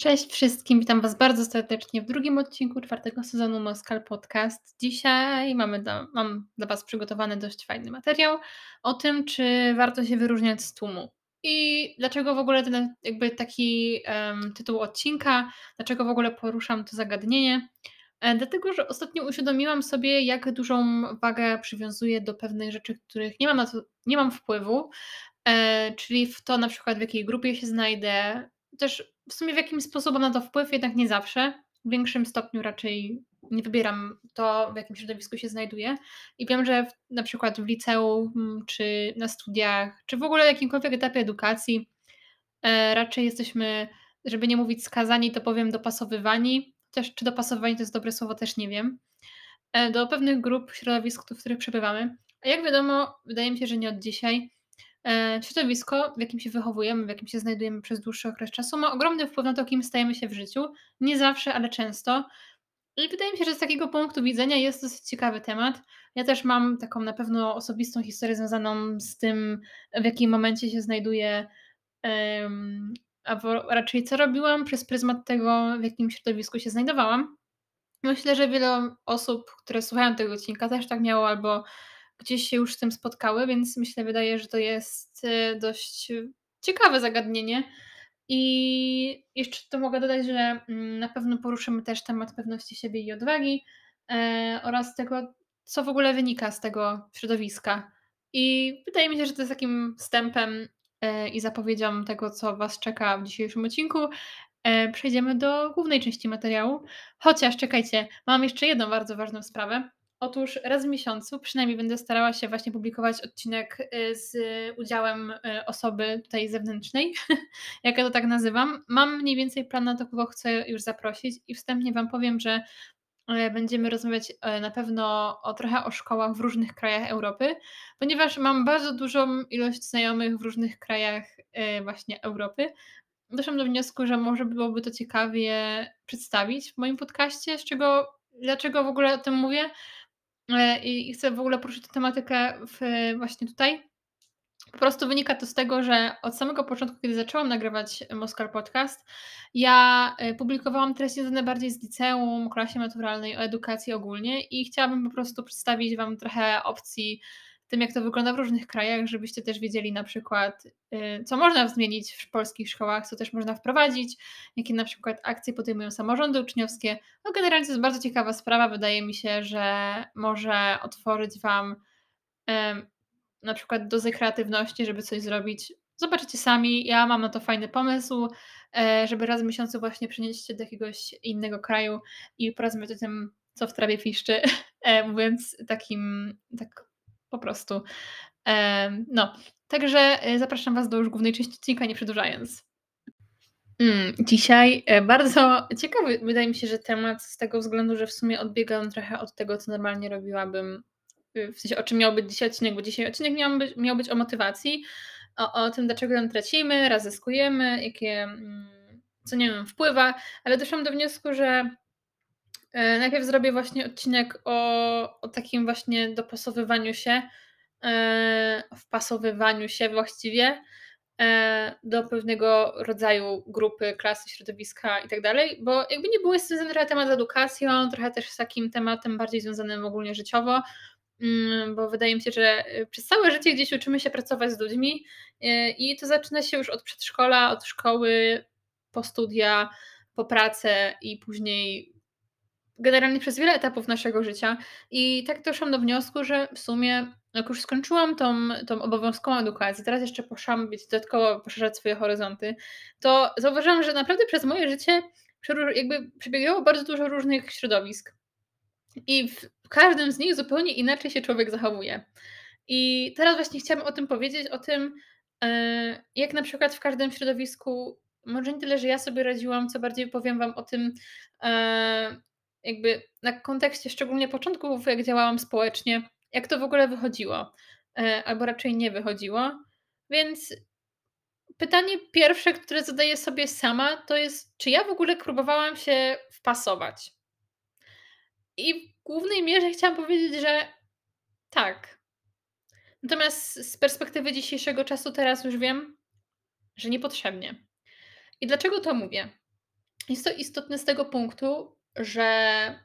Cześć wszystkim, witam Was bardzo serdecznie w drugim odcinku czwartego sezonu Moskal Podcast. Dzisiaj mamy do, mam dla Was przygotowany dość fajny materiał o tym, czy warto się wyróżniać z tłumu. I dlaczego w ogóle ten jakby taki um, tytuł odcinka, dlaczego w ogóle poruszam to zagadnienie. E, dlatego, że ostatnio uświadomiłam sobie, jak dużą wagę przywiązuję do pewnych rzeczy, których nie mam, na to, nie mam wpływu, e, czyli w to na przykład w jakiej grupie się znajdę, też w sumie w jakimś sposób mam na to wpływ, jednak nie zawsze. W większym stopniu raczej nie wybieram to, w jakim środowisku się znajduję. I wiem, że w, na przykład w liceum, mm, czy na studiach, czy w ogóle jakimkolwiek etapie edukacji e, raczej jesteśmy, żeby nie mówić skazani, to powiem dopasowywani. Czy dopasowani to jest dobre słowo, też nie wiem. E, do pewnych grup, środowisk, w których przebywamy. A jak wiadomo, wydaje mi się, że nie od dzisiaj środowisko, w jakim się wychowujemy, w jakim się znajdujemy przez dłuższy okres czasu, ma ogromny wpływ na to, kim stajemy się w życiu. Nie zawsze, ale często. I wydaje mi się, że z takiego punktu widzenia jest dosyć ciekawy temat. Ja też mam taką na pewno osobistą historię związaną z tym, w jakim momencie się znajduję, a raczej co robiłam przez pryzmat tego, w jakim środowisku się znajdowałam. Myślę, że wiele osób, które słuchają tego odcinka, też tak miało albo gdzieś się już z tym spotkały, więc myślę, wydaje, że to jest e, dość ciekawe zagadnienie. I jeszcze to mogę dodać, że mm, na pewno poruszymy też temat pewności siebie i odwagi e, oraz tego, co w ogóle wynika z tego środowiska. I wydaje mi się, że to jest takim wstępem e, i zapowiedzią tego, co Was czeka w dzisiejszym odcinku. E, przejdziemy do głównej części materiału. Chociaż czekajcie, mam jeszcze jedną bardzo ważną sprawę. Otóż raz w miesiącu przynajmniej będę starała się właśnie publikować odcinek y, z udziałem y, osoby tutaj zewnętrznej, jak ja to tak nazywam. Mam mniej więcej plan na to, kogo chcę już zaprosić i wstępnie Wam powiem, że y, będziemy rozmawiać na pewno o trochę o szkołach w różnych krajach Europy, ponieważ mam bardzo dużą ilość znajomych w różnych krajach właśnie Europy. Doszłam do wniosku, że może byłoby to ciekawie przedstawić w moim podcaście, z czego, dlaczego w ogóle o tym mówię, E, i chcę w ogóle poruszyć tę tematykę w, właśnie tutaj. Po prostu wynika to z tego, że od samego początku, kiedy zaczęłam nagrywać Moskal Podcast, ja e, publikowałam treści związane bardziej z liceum, klasie maturalnej, o edukacji ogólnie i chciałabym po prostu przedstawić Wam trochę opcji tym, jak to wygląda w różnych krajach, żebyście też wiedzieli na przykład, y, co można zmienić w polskich szkołach, co też można wprowadzić, jakie na przykład akcje podejmują samorządy uczniowskie. No generalnie to jest bardzo ciekawa sprawa. Wydaje mi się, że może otworzyć Wam na przykład dozę kreatywności, żeby coś zrobić. Zobaczycie sami, ja mam na to fajny pomysł, e, żeby raz w miesiącu właśnie przenieść się do jakiegoś innego kraju i porozmawiać o tym, co w trawie piszczy, e, mówiąc takim, tak po prostu. No, także e, zapraszam Was do już głównej części odcinka, nie przedłużając. Mm, dzisiaj e, bardzo ciekawy, wydaje mi się, że temat z tego względu, że w sumie odbiegam trochę od tego, co normalnie robiłabym, y, w sensie o czym miał być dzisiaj odcinek, bo dzisiaj odcinek miał być, miał być o motywacji, o, o tym, dlaczego ją tracimy, raz zyskujemy, jakie, mm, co nie wiem, wpływa, ale doszłam do wniosku, że najpierw zrobię właśnie odcinek o, o takim właśnie dopasowywaniu się, E, wpasowywaniu się właściwie e, do pewnego rodzaju grupy, klasy, środowiska i tak dalej, bo jakby nie było, jest związany trochę temat z edukacją, trochę też z takim tematem bardziej związanym ogólnie życiowo, mm, bo wydaje mi się, że e, przez całe życie gdzieś uczymy się pracować z ludźmi i to zaczyna się już od przedszkola, od szkoły, po studia, po pracę i później generalnie przez wiele etapów naszego życia. I tak doszłam do wniosku, że w sumie jak już skończyłam tą, tą obowiązkową edukację, teraz jeszcze poszłam być dodatkowo poszerzać swoje horyzonty, to zauważyłam, że naprawdę przez moje życie jakby przebiegało bardzo dużo różnych środowisk. I w każdym z nich zupełnie inaczej się człowiek zachowuje. I teraz właśnie chciałabym o tym powiedzieć, o tym, e, jak na przykład w każdym środowisku, może nie tyle, że ja sobie radziłam, co bardziej powiem Wam o tym, e, jakby na kontekście szczególnie początków, jak działałam społecznie, jak to w ogóle wychodziło, e, albo raczej nie wychodziło. Więc pytanie pierwsze, które zadaję sobie sama, to jest, czy ja w ogóle próbowałam się wpasować? I w głównej mierze chciałam powiedzieć, że tak. Natomiast z perspektywy dzisiejszego czasu teraz już wiem, że niepotrzebnie. I dlaczego to mówię? Jest to istotne z tego punktu, że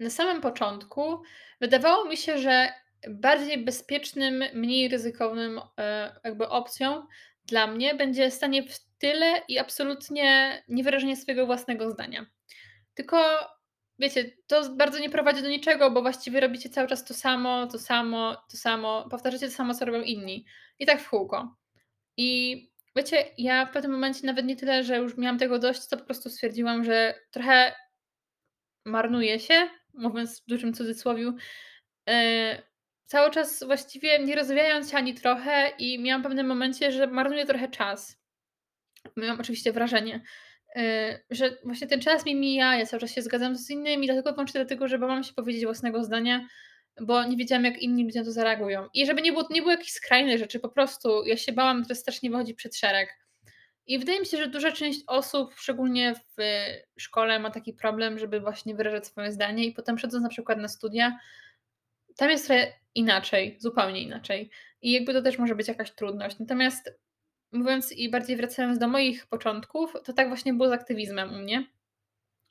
na samym początku wydawało mi się, że bardziej bezpiecznym, mniej ryzykownym, e, jakby opcją dla mnie będzie stanie w tyle i absolutnie niewyrażenie swojego własnego zdania. Tylko wiecie, to bardzo nie prowadzi do niczego, bo właściwie robicie cały czas to samo, to samo, to samo, powtarzacie to samo, co robią inni. I tak w kółko. I wiecie, ja w pewnym momencie nawet nie tyle, że już miałam tego dość, to po prostu stwierdziłam, że trochę marnuje się, mówiąc w dużym cudzysłowiu, yy, cały czas właściwie nie rozwijając się ani trochę i miałam w pewnym momencie, że marnuję trochę czas. Miałam oczywiście wrażenie, yy, że właśnie ten czas mi mija, ja cały czas się zgadzam z innymi, dlatego wyłącznie dlatego, że bałam się powiedzieć własnego zdania, bo nie wiedziałam, jak inni ludzie na to zareagują. I żeby nie było, nie było jakichś skrajnych rzeczy, po prostu ja się bałam teraz strasznie wychodzić przed szereg. I wydaje mi się, że duża część osób, szczególnie w szkole, ma taki problem, żeby właśnie wyrażać swoje zdanie i potem przechodząc na przykład na studia, tam jest trochę inaczej, zupełnie inaczej. I jakby to też może być jakaś trudność. Natomiast mówiąc i bardziej wracając do moich początków, to tak właśnie było z aktywizmem u mnie.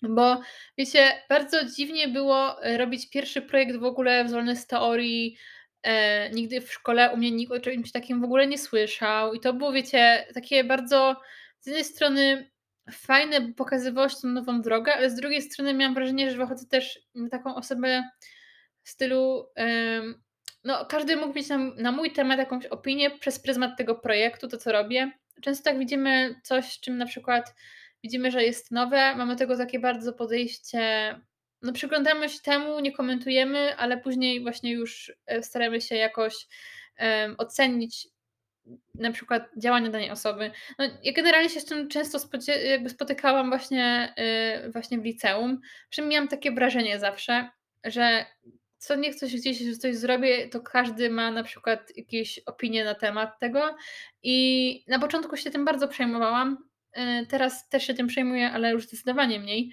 Bo wiecie, bardzo dziwnie było robić pierwszy projekt w ogóle wolny z teorii. E, nigdy w szkole u mnie nikt o czymś takim w ogóle nie słyszał. I to było, wiecie, takie bardzo z jednej strony fajne, bo pokazywało się tą nową drogę, ale z drugiej strony miałam wrażenie, że wychodzę też na taką osobę w stylu. no, każdy mógł mieć na, na mój temat jakąś opinię przez pryzmat tego projektu, to co robię. Często tak widzimy coś, czym na przykład widzimy, że jest nowe, mamy tego takie bardzo podejście, no przyglądamy się temu, nie komentujemy, ale później właśnie już e, staramy się jakoś em, ocenić na przykład działania danej osoby. No, ja generalnie się z tym często jakby spotykałam właśnie, y, właśnie w liceum, że miałam takie wrażenie zawsze, że co nie coś gdzieś coś zrobię, to każdy ma na przykład jakieś opinie na temat tego i na początku się tym bardzo przejmowałam, y, teraz też się tym przejmuję, ale już zdecydowanie mniej.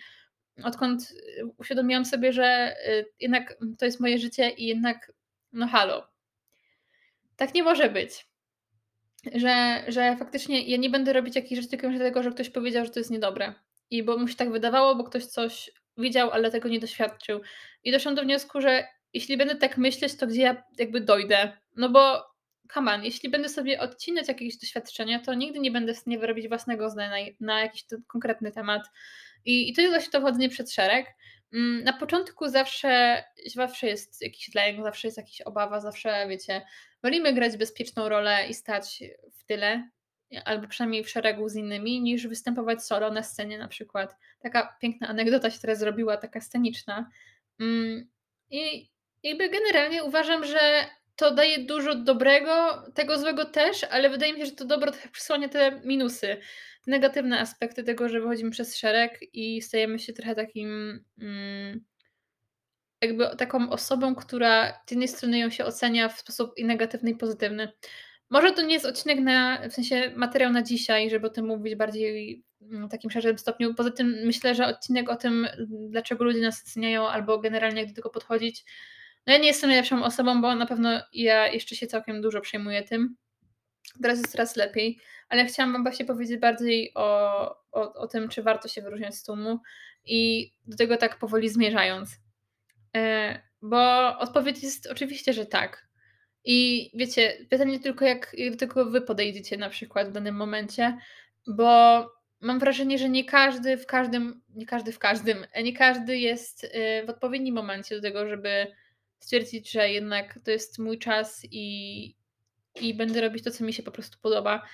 Odkąd y, uświadomiłam sobie, że y, jednak to jest moje życie i jednak no halo, tak nie może być. Że że faktycznie ja nie będę robić jakichś rzeczy tylko dlatego, że ktoś powiedział, że to jest niedobre. I bo mu się tak wydawało, bo ktoś coś widział, ale tego nie doświadczył. I doszłam do wniosku, że jeśli będę tak myśleć, to gdzie ja jakby dojdę? No bo come on, jeśli będę sobie odcinać jakieś doświadczenia, to nigdy nie będę w stanie wyrobić własnego zdania na jakiś konkretny temat. I i to jest właśnie to chodzenie przed szereg. Mm, na początku zawsze zawsze jest jakiś lęk, zawsze jest jakaś obawa, zawsze wiecie, wolimy grać bezpieczną rolę i stać w tyle, albo przynajmniej w szeregu z innymi, niż występować solo na scenie na przykład. Taka piękna anegdota się teraz zrobiła, taka sceniczna. Mm, I jakby generalnie uważam, że to daje dużo dobrego, tego złego też, ale wydaje mi się, że to dobro przysłania te minusy, negatywne aspekty tego, że wychodzimy przez szereg i stajemy się trochę takim, mm, jakby taką osobą, która z jednej strony ją się ocenia w sposób i negatywny, i pozytywny. Może to nie jest odcinek na w sensie materiał na dzisiaj, żeby o tym mówić bardziej w takim szerszym stopniu. Poza tym myślę, że odcinek o tym, dlaczego ludzie nas oceniają, albo generalnie jak do tego podchodzić. No ja nie jestem najlepszą osobą, bo na pewno ja jeszcze się całkiem dużo przejmuję tym. Teraz jest coraz lepiej, ale chciałam wam właśnie powiedzieć bardziej o o o tym, czy warto się wyróżniać z tłumu i do tego tak powoli zmierzając. E, bo odpowiedź jest oczywiście, że tak. I wiecie, pytanie tylko jak jak do tego wy podejdziecie na przykład w danym momencie, bo mam wrażenie, że nie każdy w każdym nie każdy w każdym, e, nie każdy jest, y, w odpowiednim momencie do tego, żeby stwierdzić, że jednak to jest mój czas i i będę robić to, co mi się po prostu podoba,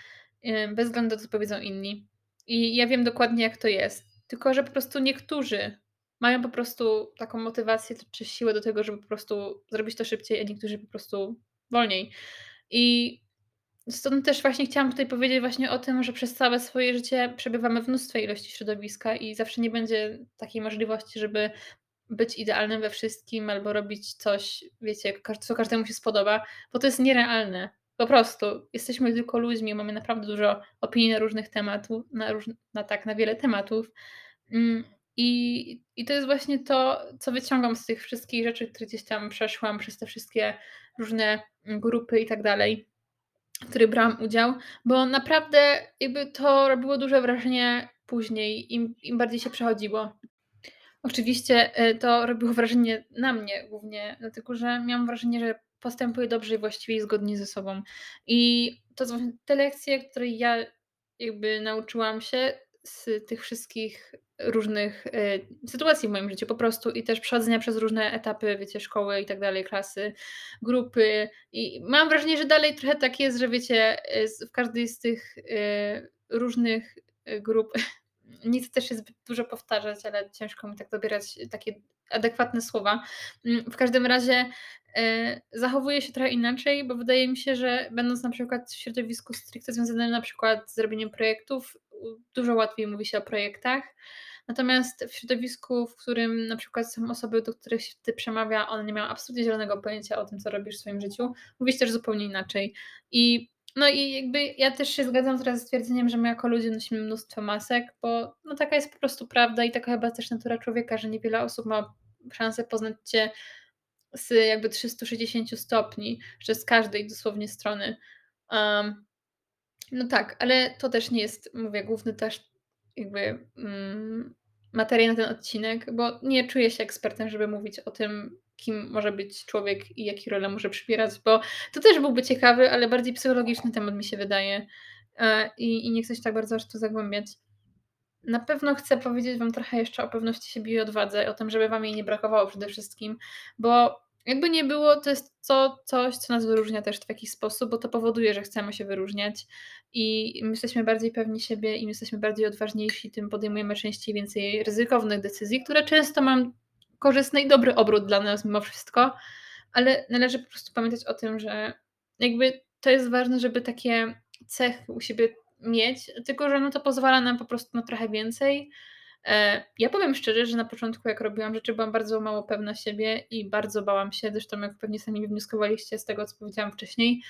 bez względu na to, co powiedzą inni. I ja wiem dokładnie, jak to jest. Tylko że po prostu niektórzy mają po prostu taką motywację czy siłę do tego, żeby po prostu zrobić to szybciej, a niektórzy po prostu wolniej. I stąd też właśnie chciałam tutaj powiedzieć właśnie o tym, że przez całe swoje życie przebywamy w mnóstwej ilości środowiska i zawsze nie będzie takiej możliwości, żeby być idealnym we wszystkim albo robić coś, wiecie, co każdemu się spodoba, bo to jest nierealne. Po prostu. Jesteśmy tylko ludźmi, mamy naprawdę dużo opinii na różnych tematów na różn na tak, na wiele tematów. Mm, i i to jest właśnie to, co wyciągam z tych wszystkich rzeczy, które gdzieś tam przeszłam przez te wszystkie różne, grupy i tak dalej, w których brałam udział, bo naprawdę jakby to robiło duże wrażenie później, im im bardziej się przechodziło. Oczywiście, y, to robiło wrażenie na mnie głównie, dlatego że miałam wrażenie, że postępuję dobrze i właściwie zgodnie ze sobą. I to są te lekcje, które ja jakby nauczyłam się z tych wszystkich różnych, y, sytuacji w moim życiu po prostu i też przechodzenia przez różne etapy, wiecie, szkoły i tak dalej, klasy, grupy i mam wrażenie, że dalej trochę tak jest, że wiecie, z w każdej z tych, y, różnych, grup chcę też się zbyt dużo powtarzać, ale ciężko mi tak dobierać takie adekwatne słowa. Mm, w każdym razie, y, zachowuję się trochę inaczej, bo wydaje mi się, że będąc na przykład w środowisku stricte związanym na przykład z robieniem projektów, dużo łatwiej mówi się o projektach. Natomiast w środowisku, w którym na przykład są osoby, do których się ty przemawia, one nie mają absolutnie zielonego pojęcia o tym, co robisz w swoim życiu, mówi się też zupełnie inaczej. I no i jakby ja też się zgadzam teraz z stwierdzeniem, że my jako ludzie nosimy mnóstwo masek, bo no taka jest po prostu prawda i taka chyba też natura człowieka, że niewiele osób ma szansę poznać cię z jakby 360 stopni, że z każdej dosłownie strony. Um, no tak, ale to też nie jest, mówię, główny też jakby mm, materia na ten odcinek, bo nie czuję się ekspertem, żeby mówić o tym, kim może być człowiek i jakie role może przybierać, bo to też byłby ciekawy, ale bardziej psychologiczny temat mi się wydaje. E, I, i nie chcę się tak bardzo aż tu zagłębiać. Na pewno chcę powiedzieć Wam trochę jeszcze o pewności siebie i odwadze, o tym, żeby Wam jej nie brakowało przede wszystkim, bo jakby nie było, to jest to coś, co nas wyróżnia też w jakiś sposób, bo to powoduje, że chcemy się wyróżniać i my jesteśmy bardziej pewni siebie i my jesteśmy bardziej odważniejsi, tym podejmujemy częściej więcej ryzykownych decyzji, które często mają korzystny i dobry obrót dla nas mimo wszystko, ale należy po prostu pamiętać o tym, że jakby to jest ważne, żeby takie cechy u siebie mieć, tylko że no to pozwala nam po prostu na trochę więcej. E, ja powiem szczerze, że na początku, jak robiłam rzeczy, byłam bardzo mało pewna siebie i bardzo bałam się, zresztą jak pewnie sami wywnioskowaliście z tego, co powiedziałam wcześniej.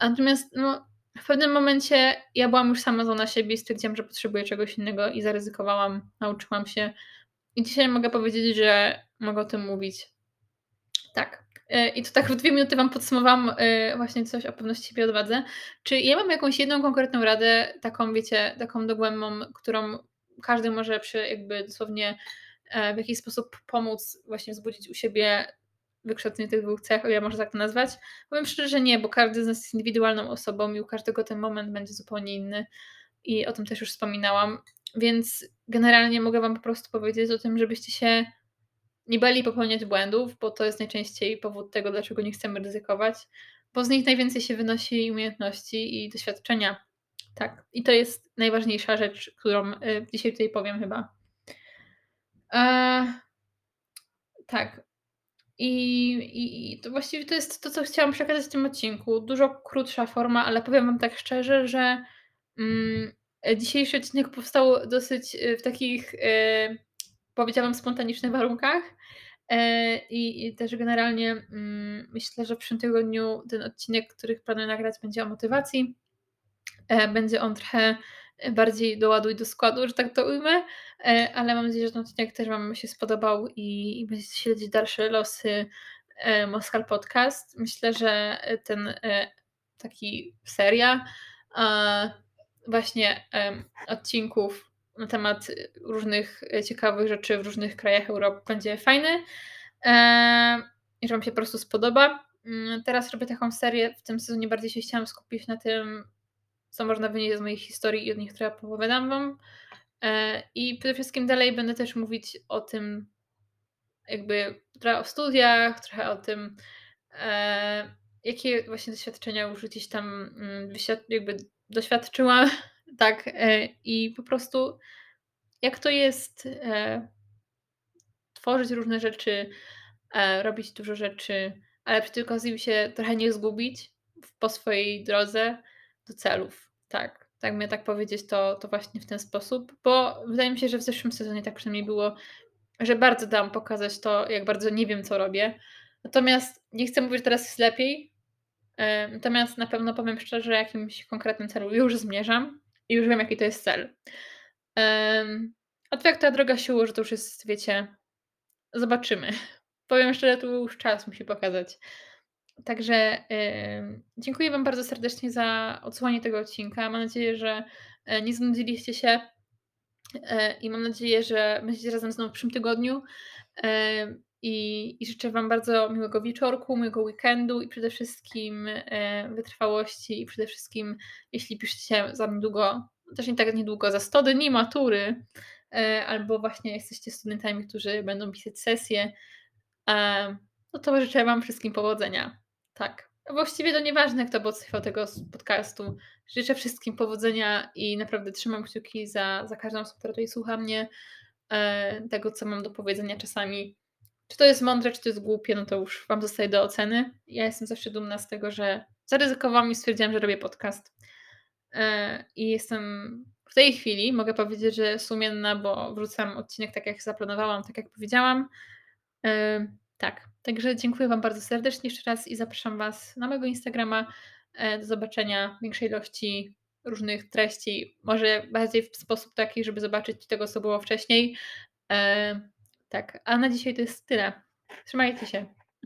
Natomiast no, w pewnym momencie ja byłam już sama na siebie i stwierdziłam, że potrzebuję czegoś innego i zaryzykowałam, nauczyłam się. I dzisiaj mogę powiedzieć, że mogę o tym mówić. Tak. E, I to tak w dwie minuty Wam podsumowałam e, właśnie coś o pewności siebie odwadze. Czy ja mam jakąś jedną konkretną radę, taką wiecie, taką dogłębną, którą każdy może przy jakby dosłownie e, w jakiś sposób pomóc właśnie wzbudzić u siebie wykształcenie tych dwóch cech, o ja może tak to nazwać? Powiem szczerze, że nie, bo każdy z nas jest indywidualną osobą i u każdego ten moment będzie zupełnie inny i o tym też już wspominałam. Więc generalnie mogę Wam po prostu powiedzieć o tym, żebyście się nie bali popełniać błędów, bo to jest najczęściej powód tego, dlaczego nie chcemy ryzykować, bo z nich najwięcej się wynosi umiejętności i doświadczenia. Tak, i to jest najważniejsza rzecz, którą y, dzisiaj tutaj powiem chyba. E, tak. I, i, to właściwie to jest to, co chciałam przekazać w tym odcinku. Dużo krótsza forma, ale powiem Wam tak szczerze, że mm, dzisiejszy odcinek powstał dosyć y, w takich, y, powiedziałam, spontanicznych warunkach. E, I, I, też generalnie mm, myślę, że w przyszłym tygodniu ten odcinek, który planuję nagrać, będzie o motywacji. E, będzie on trochę bardziej do ładu i do składu, że tak to ujmę, e, ale mam nadzieję, że ten odcinek też Wam się spodobał i, i będziecie śledzić dalsze losy Moskal Podcast. Myślę, że ten taki seria właśnie odcinków na temat różnych ciekawych rzeczy w różnych krajach Europy będzie fajny i że Wam się po prostu spodoba. Mm, teraz robię taką serię, w tym sezonie bardziej się chciałam skupić na tym, co można wynieść z mojej historii i od nich trochę opowiadam Wam. E, I przede wszystkim dalej będę też mówić o tym, jakby trochę o studiach, trochę o tym, e, jakie właśnie doświadczenia już gdzieś tam mm, jakby doświadczyłam, tak, e, i po prostu jak to jest tworzyć różne rzeczy, robić dużo rzeczy, ale przy tej okazji się trochę nie zgubić po swojej drodze do celów. Tak, tak mnie tak powiedzieć, to, to właśnie w ten sposób, bo wydaje mi się, że w zeszłym sezonie tak przynajmniej było, że bardzo dałam pokazać to, jak bardzo nie wiem, co robię. Natomiast nie chcę mówić, że teraz jest lepiej, natomiast na pewno powiem szczerze, jakimś konkretnym celu już zmierzam i już wiem, jaki to jest cel. A to jak ta droga się ułoży, to już jest, wiecie, zobaczymy. Powiem szczerze, tu już czas musi pokazać. Także dziękuję Wam bardzo serdecznie za odsłuchanie tego odcinka. Mam nadzieję, że e, nie znudziliście się. E, I mam nadzieję, że będziecie razem ze mną w przyszłym tygodniu. I, I życzę Wam bardzo miłego wieczorku, miłego weekendu i przede wszystkim e, wytrwałości i przede wszystkim, jeśli piszecie za niedługo, też nie tak niedługo, za 100 dni matury, albo właśnie jesteście studentami, którzy będą pisać sesje, no to życzę Wam wszystkim powodzenia. Tak. Właściwie to nieważne, kto podsłuchał tego podcastu. Życzę wszystkim powodzenia i naprawdę trzymam kciuki za, za każdą osobę, która tutaj słucha mnie, e, tego, co mam do powiedzenia czasami. Czy to jest mądre, czy to jest głupie, no to już Wam zostaje do oceny. Ja jestem zawsze dumna z tego, że zaryzykowałam i stwierdziłam, że robię podcast. E, I jestem w tej chwili, mogę powiedzieć, że sumienna, bo wrzucam odcinek tak, jak zaplanowałam, tak jak powiedziałam. E, tak, także dziękuję Wam bardzo serdecznie jeszcze raz i zapraszam Was na mojego Instagrama e, do zobaczenia większej ilości różnych treści, może bardziej w sposób taki, żeby zobaczyć tego, co było wcześniej. Tak, a na dzisiaj to jest tyle. Trzymajcie się.